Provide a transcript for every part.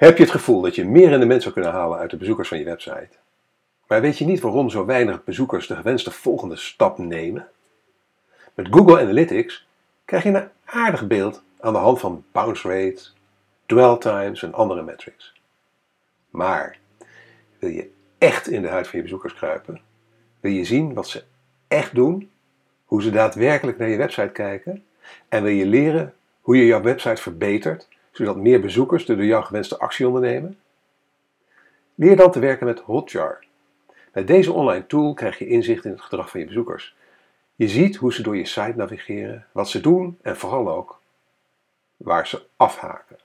Heb je het gevoel dat je meer rendement zou kunnen halen uit de bezoekers van je website? Maar weet je niet waarom zo weinig bezoekers de gewenste volgende stap nemen? Met Google Analytics krijg je een aardig beeld aan de hand van bounce rates, dwell times en andere metrics. Maar wil je echt in de huid van je bezoekers kruipen? Wil je zien wat ze echt doen? Hoe ze daadwerkelijk naar je website kijken? En wil je leren hoe je jouw website verbetert, zodat meer bezoekers de door jou gewenste actie ondernemen? Leer dan te werken met Hotjar. Met deze online tool krijg je inzicht in het gedrag van je bezoekers. Je ziet hoe ze door je site navigeren, wat ze doen en vooral ook waar ze afhaken.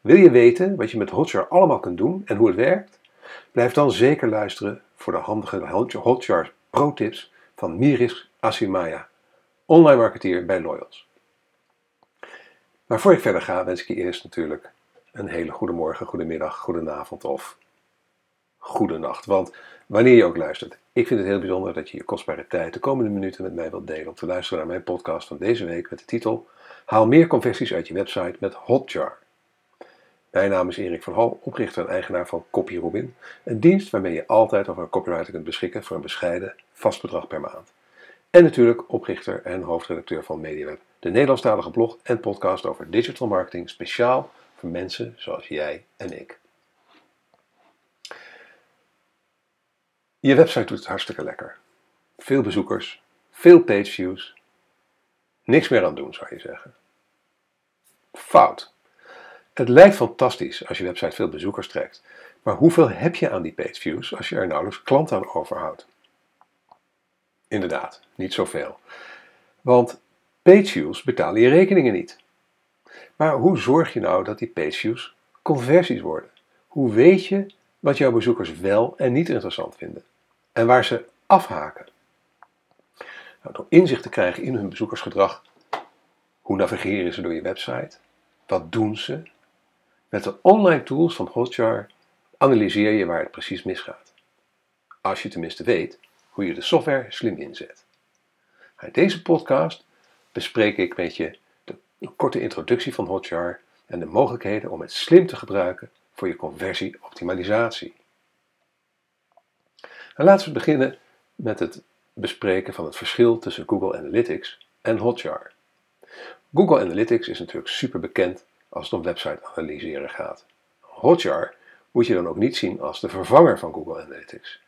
Wil je weten wat je met Hotjar allemaal kunt doen en hoe het werkt? Blijf dan zeker luisteren voor de handige Hotjar Pro Tips van Miris Asimaya, online marketeer bij Loyals. Maar voor ik verder ga, wens ik je eerst natuurlijk een hele goede morgen, goede middag, goede avond of goede nacht. Want wanneer je ook luistert, ik vind het heel bijzonder dat je je kostbare tijd de komende minuten met mij wilt delen om te luisteren naar mijn podcast van deze week met de titel Haal meer conversies uit je website met Hotjar. Mijn naam is Erik van Hal, oprichter en eigenaar van CopyRobin, een dienst waarmee je altijd over een copywriter kunt beschikken voor een bescheiden vast bedrag per maand. En natuurlijk oprichter en hoofdredacteur van MediaWeb, de Nederlandstalige blog en podcast over digital marketing speciaal voor mensen zoals jij en ik. Je website doet het hartstikke lekker. Veel bezoekers, veel pageviews. Niks meer aan doen, zou je zeggen. Fout. Het lijkt fantastisch als je website veel bezoekers trekt, maar hoeveel heb je aan die pageviews als je er nauwelijks klanten aan overhoudt? Inderdaad, niet zoveel. Want pageviews betalen je rekeningen niet. Maar hoe zorg je nou dat die pageviews conversies worden? Hoe weet je wat jouw bezoekers wel en niet interessant vinden? En waar ze afhaken? Nou, door inzicht te krijgen in hun bezoekersgedrag, hoe navigeren ze door je website? Wat doen ze? Met de online tools van Hotjar analyseer je waar het precies misgaat. Als je tenminste weet hoe je de software slim inzet. In deze podcast bespreek ik met je de, korte introductie van Hotjar en de mogelijkheden om het slim te gebruiken voor je conversieoptimalisatie. En laten we beginnen met het bespreken van het verschil tussen Google Analytics en Hotjar. Google Analytics is natuurlijk super bekend als het om website analyseren gaat. Hotjar moet je dan ook niet zien als de vervanger van Google Analytics.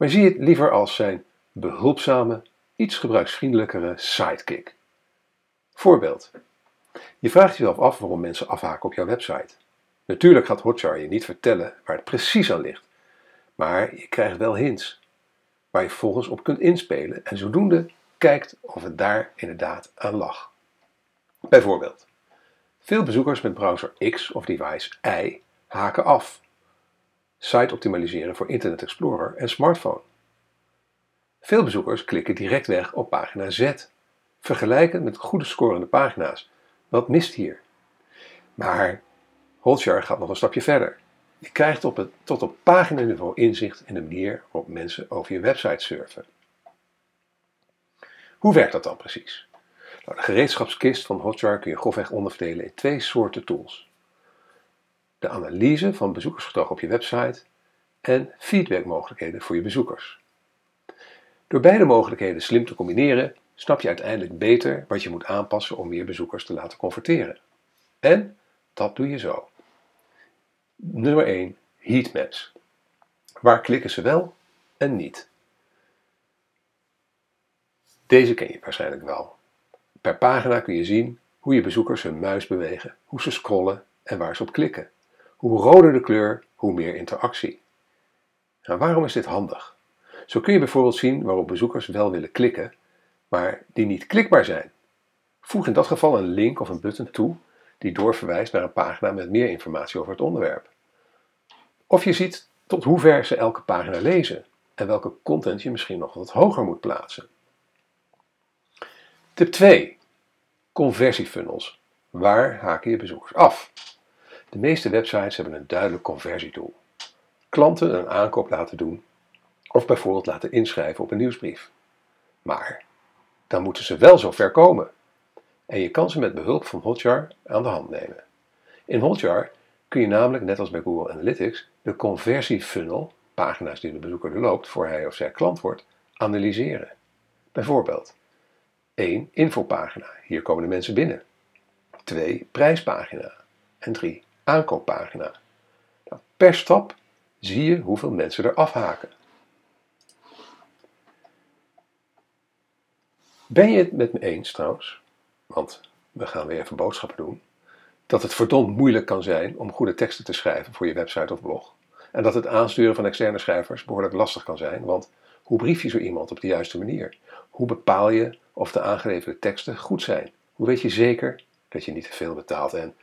Maar zie het liever als zijn behulpzame, iets gebruiksvriendelijkere sidekick. Voorbeeld. Je vraagt jezelf af waarom mensen afhaken op jouw website. Natuurlijk gaat Hotjar je niet vertellen waar het precies aan ligt, maar je krijgt wel hints waar je vervolgens op kunt inspelen en zodoende kijkt of het daar inderdaad aan lag. Bijvoorbeeld, veel bezoekers met browser X of device Y haken af. Site optimaliseren voor Internet Explorer en smartphone. Veel bezoekers klikken direct weg op pagina Z, vergelijken met goede scorende pagina's. Wat mist hier? Maar Hotjar gaat nog een stapje verder. Je krijgt op het, tot op paginaniveau inzicht in de manier waarop mensen over je website surfen. Hoe werkt dat dan precies? Nou, de gereedschapskist van Hotjar kun je grofweg onderverdelen in twee soorten tools. De analyse van bezoekersgedrag op je website en feedbackmogelijkheden voor je bezoekers. Door beide mogelijkheden slim te combineren, snap je uiteindelijk beter wat je moet aanpassen om meer bezoekers te laten converteren. En dat doe je zo. Nummer 1. Heatmaps. Waar klikken ze wel en niet? Deze ken je waarschijnlijk wel. Per pagina kun je zien hoe je bezoekers hun muis bewegen, hoe ze scrollen en waar ze op klikken. Hoe roder de kleur, hoe meer interactie. Nou, waarom is dit handig? Zo kun je bijvoorbeeld zien waarop bezoekers wel willen klikken, maar die niet klikbaar zijn. Voeg in dat geval een link of een button toe die doorverwijst naar een pagina met meer informatie over het onderwerp. Of je ziet tot hoe ver ze elke pagina lezen en welke content je misschien nog wat hoger moet plaatsen. Tip 2. Conversiefunnels. Waar haken je bezoekers af? De meeste websites hebben een duidelijk conversiedoel. Klanten een aankoop laten doen of bijvoorbeeld laten inschrijven op een nieuwsbrief. Maar dan moeten ze wel zo ver komen. En je kan ze met behulp van Hotjar aan de hand nemen. In Hotjar kun je namelijk, net als bij Google Analytics, de conversiefunnel, pagina's die de bezoeker loopt voor hij of zij klant wordt, analyseren. Bijvoorbeeld 1. Infopagina, hier komen de mensen binnen. 2. Prijspagina. En 3. Aankooppagina. Nou, per stap zie je hoeveel mensen er afhaken. Ben je het met me eens trouwens, want we gaan weer even boodschappen doen, dat het verdomd moeilijk kan zijn om goede teksten te schrijven voor je website of blog? En dat het aansturen van externe schrijvers behoorlijk lastig kan zijn, want hoe brief je zo iemand op de juiste manier? Hoe bepaal je of de aangeleverde teksten goed zijn? Hoe weet je zeker dat je niet te veel betaalt? En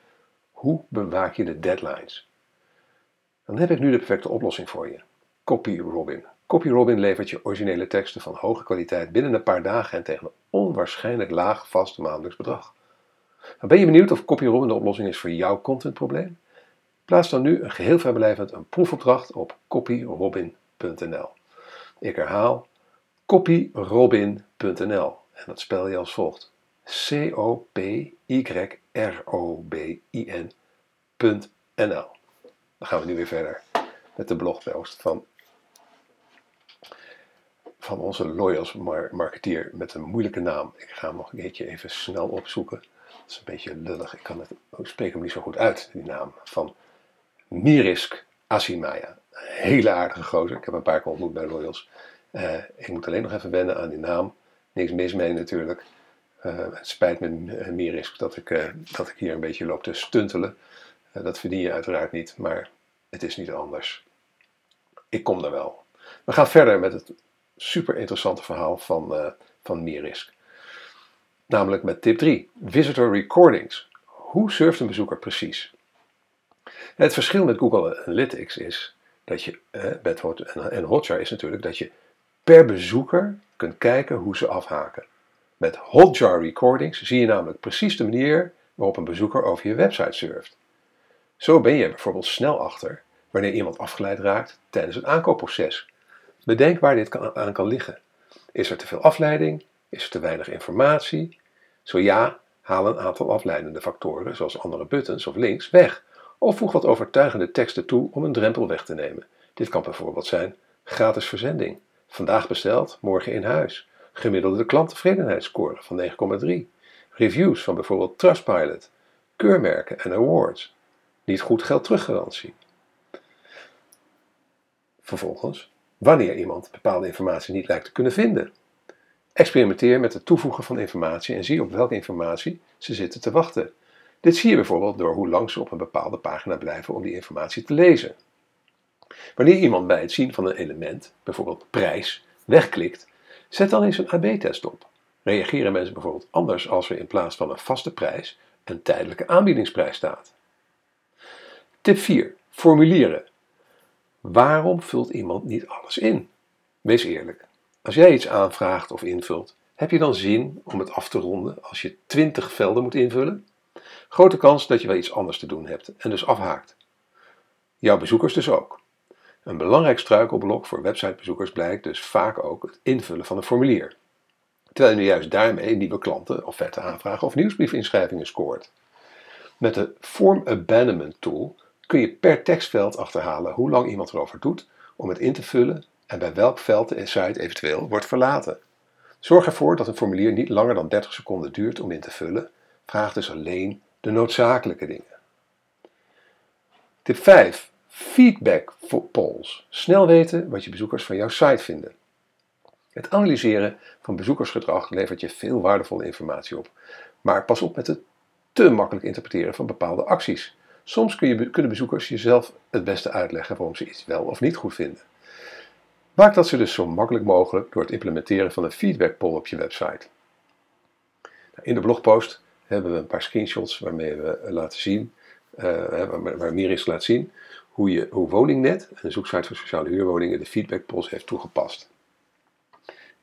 hoe bewaak je de deadlines? Dan heb ik nu de perfecte oplossing voor je. CopyRobin. CopyRobin levert je originele teksten van hoge kwaliteit binnen een paar dagen en tegen een onwaarschijnlijk laag vast maandelijks bedrag. Ben je benieuwd of CopyRobin de oplossing is voor jouw contentprobleem? Plaats dan nu een geheel vrijblijvend een proefopdracht op copyrobin.nl. Ik herhaal copyrobin.nl en dat spel je als volgt: C-O-P-Y-R-O-B-I-N.nl. Dan gaan we nu weer verder met de blogpost van, van onze loyals marketeer met een moeilijke naam. Ik ga hem nog een keertje even snel opzoeken. Dat is een beetje lullig. Ik, kan het, ik spreek hem niet zo goed uit, die naam. Van Mirisk Asimaya. hele aardige gozer. Ik heb een paar keer ontmoet bij Loyals. Uh, ik moet alleen nog even wennen aan die naam. Niks mis mee natuurlijk. Uh, het spijt me, uh, Mirisk, dat ik, dat ik hier een beetje loop te stuntelen. dat verdien je uiteraard niet, maar het is niet anders. Ik kom er wel. We gaan verder met het super interessante verhaal van, van Mirisk. Namelijk met tip 3. Visitor recordings. Hoe surft een bezoeker precies? Het verschil met Google Analytics is dat je, eh, en Hotjar is natuurlijk dat je per bezoeker kunt kijken hoe ze afhaken. Met Hotjar recordings zie je namelijk precies de manier waarop een bezoeker over je website surft. Zo ben je bijvoorbeeld snel achter wanneer iemand afgeleid raakt tijdens het aankoopproces. Bedenk waar dit aan kan liggen. Is er te veel afleiding? Is er te weinig informatie? Zo ja, haal een aantal afleidende factoren, zoals andere buttons of links, weg. Of voeg wat overtuigende teksten toe om een drempel weg te nemen. Dit kan bijvoorbeeld zijn gratis verzending, vandaag besteld, morgen in huis, gemiddelde klanttevredenheidsscore van 9,3, reviews van bijvoorbeeld Trustpilot, keurmerken en awards, niet goed geld teruggarantie. Vervolgens, wanneer iemand bepaalde informatie niet lijkt te kunnen vinden. Experimenteer met het toevoegen van informatie en zie op welke informatie ze zitten te wachten. Dit zie je bijvoorbeeld door hoe lang ze op een bepaalde pagina blijven om die informatie te lezen. Wanneer iemand bij het zien van een element, bijvoorbeeld prijs, wegklikt, zet dan eens een AB-test op. Reageren mensen bijvoorbeeld anders als er in plaats van een vaste prijs een tijdelijke aanbiedingsprijs staat? Tip 4. Formulieren. Waarom vult iemand niet alles in? Wees eerlijk. Als jij iets aanvraagt of invult, heb je dan zin om het af te ronden als je 20 velden moet invullen? Grote kans dat je wel iets anders te doen hebt en dus afhaakt. Jouw bezoekers dus ook. Een belangrijk struikelblok voor websitebezoekers blijkt dus vaak ook het invullen van een formulier. Terwijl je nu juist daarmee nieuwe klanten, offerte aanvragen of nieuwsbriefinschrijvingen scoort. Met de Form Abandonment Tool kun je per tekstveld achterhalen hoe lang iemand erover doet om het in te vullen en bij welk veld de site eventueel wordt verlaten. Zorg ervoor dat een formulier niet langer dan 30 seconden duurt om in te vullen. Vraag dus alleen de noodzakelijke dingen. Tip 5. Feedback polls. Snel weten wat je bezoekers van jouw site vinden. Het analyseren van bezoekersgedrag levert je veel waardevolle informatie op. Maar pas op met het te makkelijk interpreteren van bepaalde acties. Soms kun je, kunnen bezoekers jezelf het beste uitleggen waarom ze iets wel of niet goed vinden. Maak dat ze dus zo makkelijk mogelijk door het implementeren van een feedback poll op je website. Nou, in de blogpost hebben we een paar screenshots waarmee we laten zien, uh, waar Miris laat zien, hoe, je, hoe Woningnet, een zoeksite voor sociale huurwoningen, de feedback polls heeft toegepast.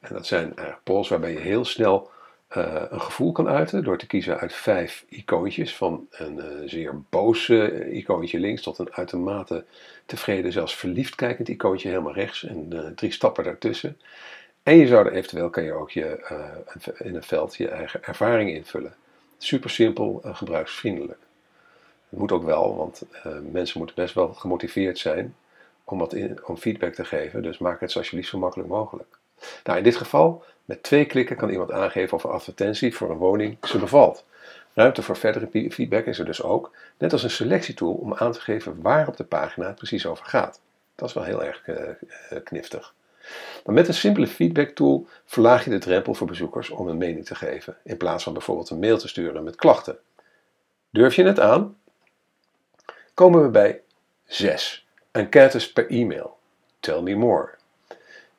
En dat zijn uh, polls waarbij je heel snel uh, een gevoel kan uiten door te kiezen uit vijf icoontjes. Van een uh, zeer boos icoontje links tot een uitermate tevreden, zelfs verliefd kijkend icoontje helemaal rechts en drie stappen daartussen. En je zou er eventueel kan je ook je, in een veld je eigen ervaring invullen. Super simpel en gebruiksvriendelijk. Het moet ook wel, want uh, mensen moeten best wel gemotiveerd zijn om, wat om feedback te geven. Dus maak het alsjeblieft zo makkelijk mogelijk. Nou, in dit geval, met twee klikken kan iemand aangeven of een advertentie voor een woning ze bevalt. Ruimte voor verdere feedback is er dus ook, net als een selectietool om aan te geven waar op de pagina het precies over gaat. Dat is wel heel erg uh, kniftig. Maar met een simpele feedback tool verlaag je de drempel voor bezoekers om een mening te geven, in plaats van bijvoorbeeld een mail te sturen met klachten. Durf je het aan? Komen we bij 6. Enquêtes per e-mail. Tell me more.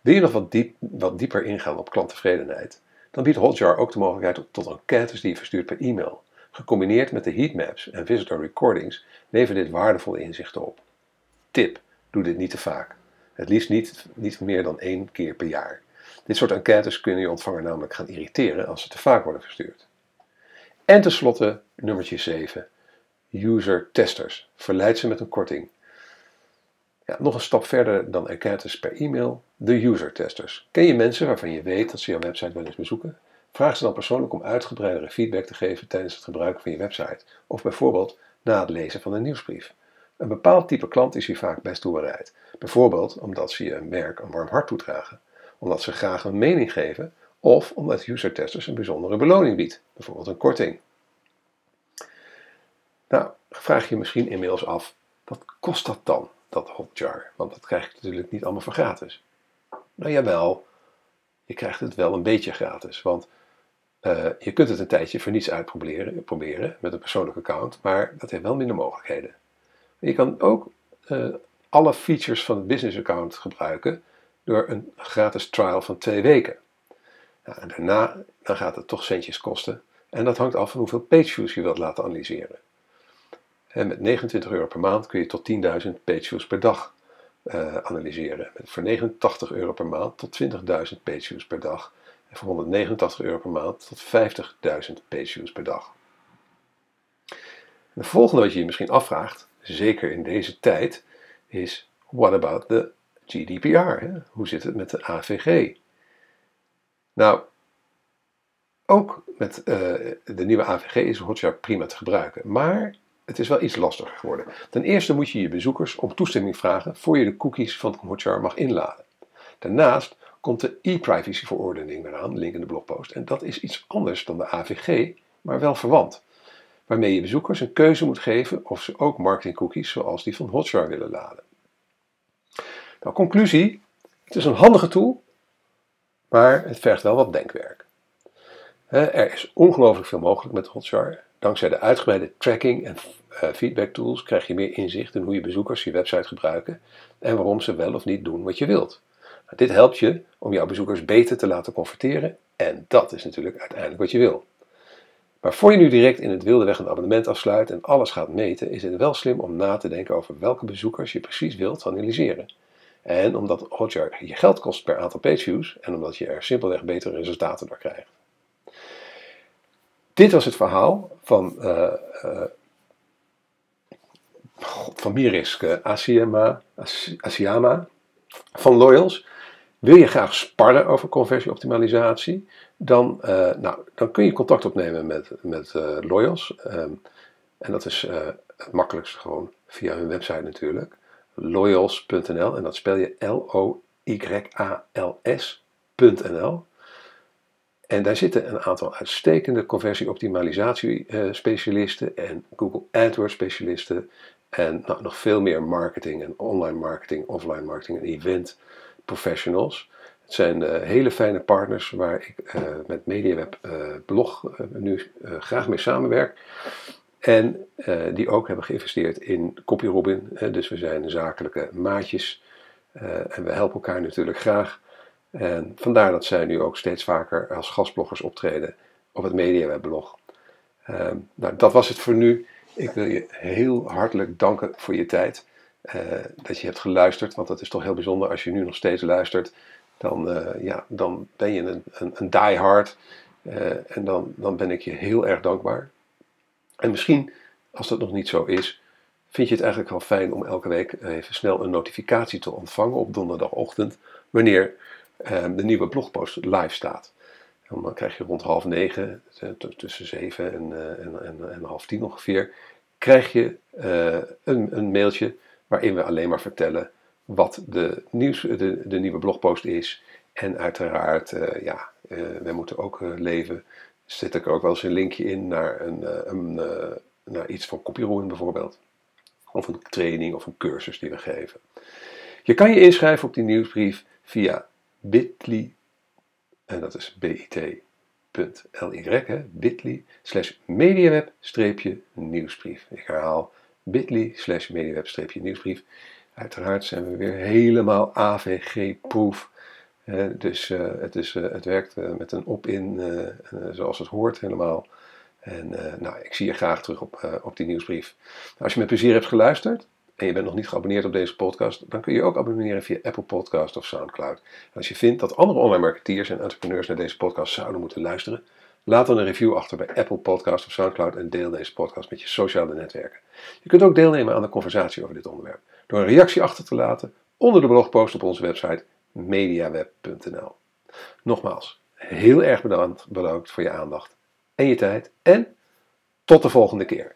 Wil je nog wat, diep, wat dieper ingaan op klanttevredenheid? Dan biedt Hotjar ook de mogelijkheid tot enquêtes die je verstuurt per e-mail. Gecombineerd met de heatmaps en visitor recordings levert dit waardevolle inzichten op. Tip: doe dit niet te vaak. Het liefst niet, niet meer dan één keer per jaar. Dit soort enquêtes kunnen je ontvanger namelijk gaan irriteren als ze te vaak worden verstuurd. En tenslotte nummertje 7. User testers. Verleid ze met een korting. Ja, nog een stap verder dan enquêtes per e-mail, de user testers. Ken je mensen waarvan je weet dat ze jouw website wel eens bezoeken? Vraag ze dan persoonlijk om uitgebreidere feedback te geven tijdens het gebruiken van je website, of bijvoorbeeld na het lezen van een nieuwsbrief. Een bepaald type klant is hier vaak best toe bereid. Bijvoorbeeld omdat ze je merk een warm hart toedragen, omdat ze graag een mening geven of omdat user testers een bijzondere beloning biedt, bijvoorbeeld een korting. Nou, vraag je misschien inmiddels af, wat kost dat dan, dat hotjar? Want dat krijg je natuurlijk niet allemaal voor gratis. Nou jawel, je krijgt het wel een beetje gratis, want uh, je kunt het een tijdje voor niets uitproberen proberen, met een persoonlijk account, maar dat heeft wel minder mogelijkheden. Je kan ook uh, alle features van het business account gebruiken door een gratis trial van twee weken. En daarna dan gaat het toch centjes kosten en dat hangt af van hoeveel pageviews je wilt laten analyseren. Met 29 euro per maand kun je tot 10.000 pageviews per dag uh, analyseren. Voor 89 euro per maand tot 20.000 pageviews per dag. En voor 189 euro per maand tot 50.000 pageviews per dag. de volgende wat je je misschien afvraagt, zeker in deze tijd, is what about the GDPR? Hoe zit het met de AVG? Nou, ook met uh, de nieuwe AVG is Hotjar prima te gebruiken, maar het is wel iets lastiger geworden. Ten eerste moet je je bezoekers om toestemming vragen voor je de cookies van Hotjar mag inladen. Daarnaast komt de e-privacy-verordening eraan, link in de blogpost, en dat is iets anders dan de AVG, maar wel verwant waarmee je bezoekers een keuze moet geven of ze ook marketingcookies zoals die van Hotjar willen laden. Nou, conclusie: het is een handige tool, maar het vergt wel wat denkwerk. Er is ongelooflijk veel mogelijk met Hotjar. Dankzij de uitgebreide tracking en eh, feedback tools krijg je meer inzicht in hoe je bezoekers je website gebruiken en waarom ze wel of niet doen wat je wilt. Nou, dit helpt je om jouw bezoekers beter te laten converteren en dat is natuurlijk uiteindelijk wat je wil. Maar voor je nu direct in het wilde weg een abonnement afsluit en alles gaat meten, is het wel slim om na te denken over welke bezoekers je precies wilt analyseren. En omdat Hotjar je geld kost per aantal pageviews en omdat je er simpelweg betere resultaten door krijgt. Dit was het verhaal van, uh, uh, van Mirisk Asiama, van Loyals. Wil je graag sparren over conversieoptimalisatie? Dan, uh, nou, dan kun je contact opnemen met, met Loyals. Um, en dat is het makkelijkst gewoon via hun website natuurlijk. Loyals.nl en dat spel je L-O-Y-A-L-S.nl. En daar zitten een aantal uitstekende conversieoptimalisatie specialisten en Google AdWords specialisten. En nou, nog veel meer marketing en online marketing, offline marketing en event professionals. Het zijn uh, hele fijne partners waar ik uh, met MediaWeb uh, Blog nu graag mee samenwerk. En die ook hebben geïnvesteerd in CopyRobin. dus we zijn zakelijke maatjes. en we helpen elkaar natuurlijk graag. En vandaar dat zij nu ook steeds vaker als gastbloggers optreden op het MediaWeb Blog. Ehm, nou, dat was het voor nu. Ik wil je heel hartelijk danken voor je tijd. dat je hebt geluisterd, want dat is toch heel bijzonder als je nu nog steeds luistert dan, uh, ja, dan ben je een, een, een diehard. Uh, en dan, dan ben ik je heel erg dankbaar. En misschien, als dat nog niet zo is, vind je het eigenlijk wel fijn om elke week even snel een notificatie te ontvangen op donderdagochtend, wanneer de nieuwe blogpost live staat. En dan krijg je rond half negen, tussen zeven en, en, en, en half tien ongeveer, krijg je eh, een, een mailtje waarin we alleen maar vertellen wat de, nieuws, de, de nieuwe blogpost is. En uiteraard, ja, uh, wij moeten ook leven. Zit er ook wel eens een linkje in naar, een, een naar iets van copyroen bijvoorbeeld. Of een training of een cursus die we geven. Je kan je inschrijven op die nieuwsbrief via bit.ly, en dat is bit.ly, bit.ly slash mediaweb-nieuwsbrief. Ik herhaal bit.ly slash mediaweb-nieuwsbrief. Uiteraard zijn we weer helemaal AVG-proof. dus uh, het, is, uh, het werkt uh, met een opt-in zoals het hoort helemaal. En nou, ik zie je graag terug op, op die nieuwsbrief. Als je met plezier hebt geluisterd, en je bent nog niet geabonneerd op deze podcast, dan kun je ook abonneren via Apple Podcast of Soundcloud. En als je vindt dat andere online marketeers en entrepreneurs naar deze podcast zouden moeten luisteren, laat dan een review achter bij Apple Podcast of Soundcloud en deel deze podcast met je sociale netwerken. Je kunt ook deelnemen aan de conversatie over dit onderwerp door een reactie achter te laten onder de blogpost op onze website mediaweb.nl. Nogmaals, heel erg bedankt, bedankt voor je aandacht en je tijd en tot de volgende keer.